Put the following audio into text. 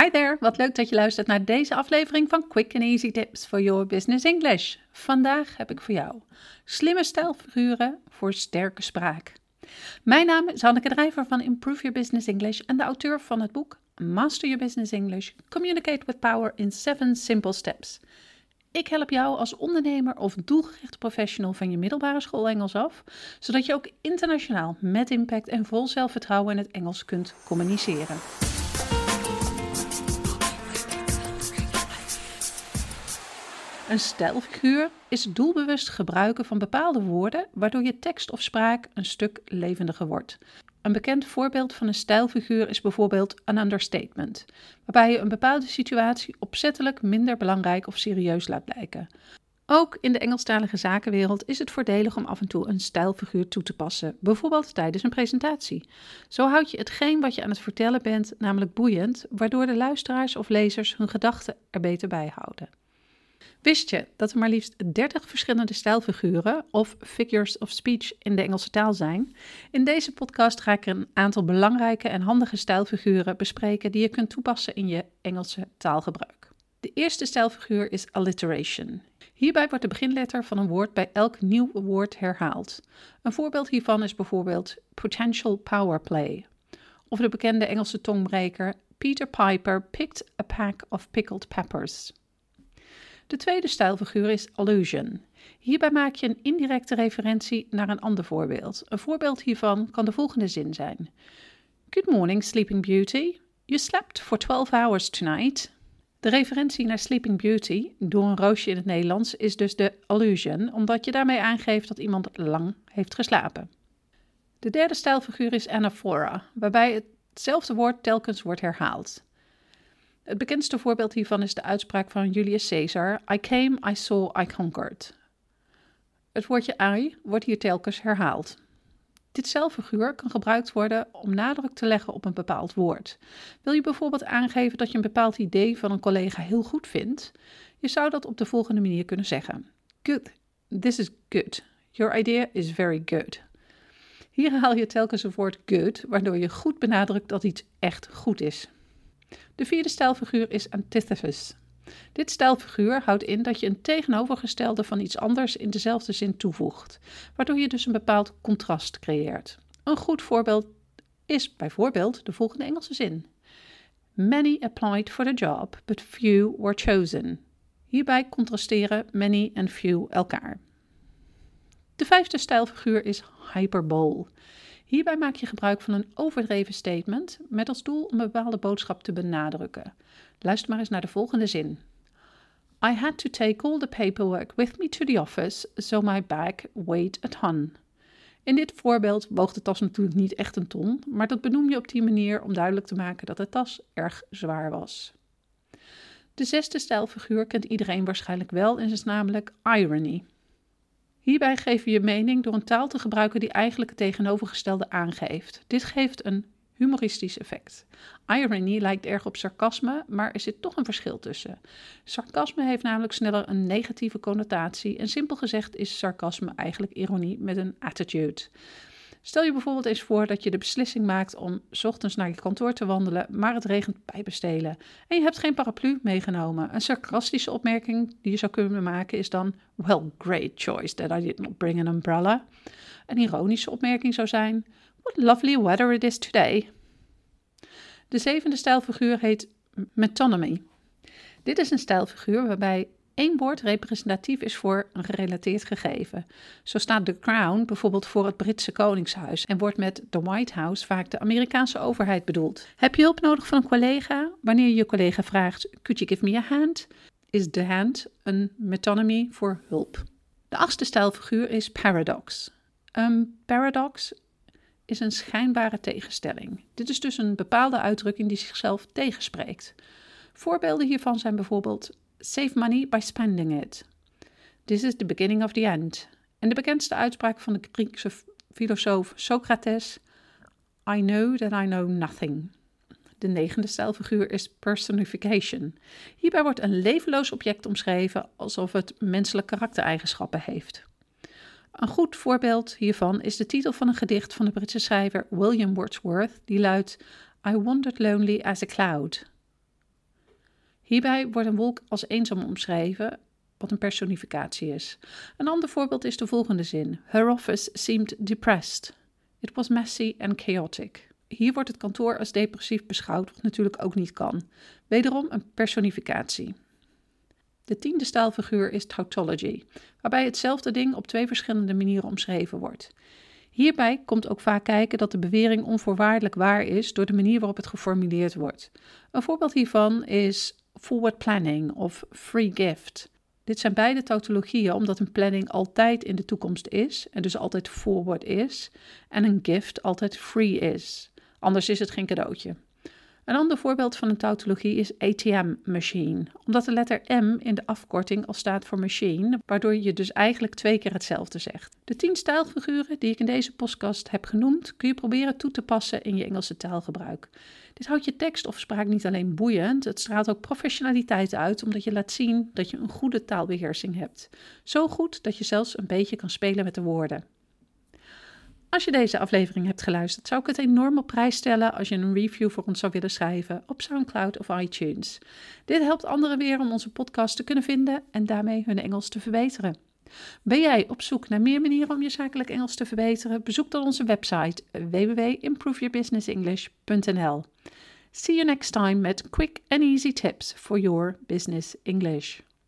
Hi there, wat leuk dat je luistert naar deze aflevering van Quick and Easy Tips for Your Business English. Vandaag heb ik voor jou slimme stijlfiguren voor sterke spraak. Mijn naam is Hanneke Drijver van Improve Your Business English en de auteur van het boek Master Your Business English: Communicate with Power in 7 Simple Steps. Ik help jou als ondernemer of doelgerichte professional van je middelbare school Engels af, zodat je ook internationaal met impact en vol zelfvertrouwen in het Engels kunt communiceren. Een stijlfiguur is doelbewust gebruiken van bepaalde woorden, waardoor je tekst of spraak een stuk levendiger wordt. Een bekend voorbeeld van een stijlfiguur is bijvoorbeeld een understatement, waarbij je een bepaalde situatie opzettelijk minder belangrijk of serieus laat blijken. Ook in de Engelstalige zakenwereld is het voordelig om af en toe een stijlfiguur toe te passen, bijvoorbeeld tijdens een presentatie. Zo houd je hetgeen wat je aan het vertellen bent namelijk boeiend, waardoor de luisteraars of lezers hun gedachten er beter bij houden. Wist je dat er maar liefst 30 verschillende stijlfiguren of figures of speech in de Engelse taal zijn? In deze podcast ga ik een aantal belangrijke en handige stijlfiguren bespreken die je kunt toepassen in je Engelse taalgebruik. De eerste stijlfiguur is alliteration. Hierbij wordt de beginletter van een woord bij elk nieuw woord herhaald. Een voorbeeld hiervan is bijvoorbeeld potential power play. Of de bekende Engelse tongbreker Peter Piper picked a pack of pickled peppers. De tweede stijlfiguur is allusion. Hierbij maak je een indirecte referentie naar een ander voorbeeld. Een voorbeeld hiervan kan de volgende zin zijn: Good morning, Sleeping Beauty. You slept for 12 hours tonight. De referentie naar Sleeping Beauty door een roosje in het Nederlands is dus de allusion, omdat je daarmee aangeeft dat iemand lang heeft geslapen. De derde stijlfiguur is anaphora, waarbij hetzelfde woord telkens wordt herhaald. Het bekendste voorbeeld hiervan is de uitspraak van Julius Caesar: I came, I saw, I conquered. Het woordje I wordt hier telkens herhaald. Dit zelffiguur kan gebruikt worden om nadruk te leggen op een bepaald woord. Wil je bijvoorbeeld aangeven dat je een bepaald idee van een collega heel goed vindt? Je zou dat op de volgende manier kunnen zeggen: Good, this is good. Your idea is very good. Hier haal je telkens het woord good, waardoor je goed benadrukt dat iets echt goed is. De vierde stijlfiguur is antithesis. Dit stijlfiguur houdt in dat je een tegenovergestelde van iets anders in dezelfde zin toevoegt, waardoor je dus een bepaald contrast creëert. Een goed voorbeeld is bijvoorbeeld de volgende Engelse zin: Many applied for the job, but few were chosen. Hierbij contrasteren many en few elkaar. De vijfde stijlfiguur is hyperbole. Hierbij maak je gebruik van een overdreven statement met als doel een bepaalde boodschap te benadrukken. Luister maar eens naar de volgende zin. I had to take all the paperwork with me to the office, so my bag weighed a ton. In dit voorbeeld woog de tas natuurlijk niet echt een ton, maar dat benoem je op die manier om duidelijk te maken dat de tas erg zwaar was. De zesde stijlfiguur kent iedereen waarschijnlijk wel en is namelijk irony. Hierbij geef je je mening door een taal te gebruiken die eigenlijk het tegenovergestelde aangeeft. Dit geeft een humoristisch effect. Irony lijkt erg op sarcasme, maar er zit toch een verschil tussen. Sarcasme heeft namelijk sneller een negatieve connotatie en simpel gezegd is sarcasme eigenlijk ironie met een attitude. Stel je bijvoorbeeld eens voor dat je de beslissing maakt om ochtends naar je kantoor te wandelen, maar het regent pijpenstelen en je hebt geen paraplu meegenomen. Een sarcastische opmerking die je zou kunnen maken is dan: Well, great choice that I did not bring an umbrella. Een ironische opmerking zou zijn: What lovely weather it is today. De zevende stijlfiguur heet metonymy. Dit is een stijlfiguur waarbij één woord representatief is voor een gerelateerd gegeven. Zo staat The Crown bijvoorbeeld voor het Britse Koningshuis en wordt met The White House vaak de Amerikaanse overheid bedoeld. Heb je hulp nodig van een collega? Wanneer je je collega vraagt: Could you give me a hand? Is the hand een metonymy voor hulp. De achtste stijlfiguur is paradox. Een paradox is een schijnbare tegenstelling. Dit is dus een bepaalde uitdrukking die zichzelf tegenspreekt. Voorbeelden hiervan zijn bijvoorbeeld Save money by spending it. This is the beginning of the end. En de bekendste uitspraak van de Griekse filosoof Socrates: I know that I know nothing. De negende stijlfiguur is personification. Hierbij wordt een levenloos object omschreven alsof het menselijke karaktereigenschappen heeft. Een goed voorbeeld hiervan is de titel van een gedicht van de Britse schrijver William Wordsworth, die luidt: I wandered lonely as a cloud. Hierbij wordt een wolk als eenzaam omschreven, wat een personificatie is. Een ander voorbeeld is de volgende zin: Her office seemed depressed. It was messy and chaotic. Hier wordt het kantoor als depressief beschouwd, wat natuurlijk ook niet kan. Wederom een personificatie. De tiende stijlfiguur is tautology, waarbij hetzelfde ding op twee verschillende manieren omschreven wordt. Hierbij komt ook vaak kijken dat de bewering onvoorwaardelijk waar is door de manier waarop het geformuleerd wordt. Een voorbeeld hiervan is forward planning of free gift. Dit zijn beide tautologieën omdat een planning altijd in de toekomst is en dus altijd forward is en een gift altijd free is. Anders is het geen cadeautje. Een ander voorbeeld van een tautologie is ATM-machine, omdat de letter M in de afkorting al staat voor machine, waardoor je dus eigenlijk twee keer hetzelfde zegt. De tien stijlfiguren die ik in deze podcast heb genoemd, kun je proberen toe te passen in je Engelse taalgebruik. Dit houdt je tekst of spraak niet alleen boeiend, het straalt ook professionaliteit uit, omdat je laat zien dat je een goede taalbeheersing hebt. Zo goed dat je zelfs een beetje kan spelen met de woorden. Als je deze aflevering hebt geluisterd, zou ik het enorm op prijs stellen als je een review voor ons zou willen schrijven op SoundCloud of iTunes. Dit helpt anderen weer om onze podcast te kunnen vinden en daarmee hun Engels te verbeteren. Ben jij op zoek naar meer manieren om je zakelijk Engels te verbeteren? Bezoek dan onze website www.improveyourbusinessenglish.nl. See you next time met quick and easy tips for your business English.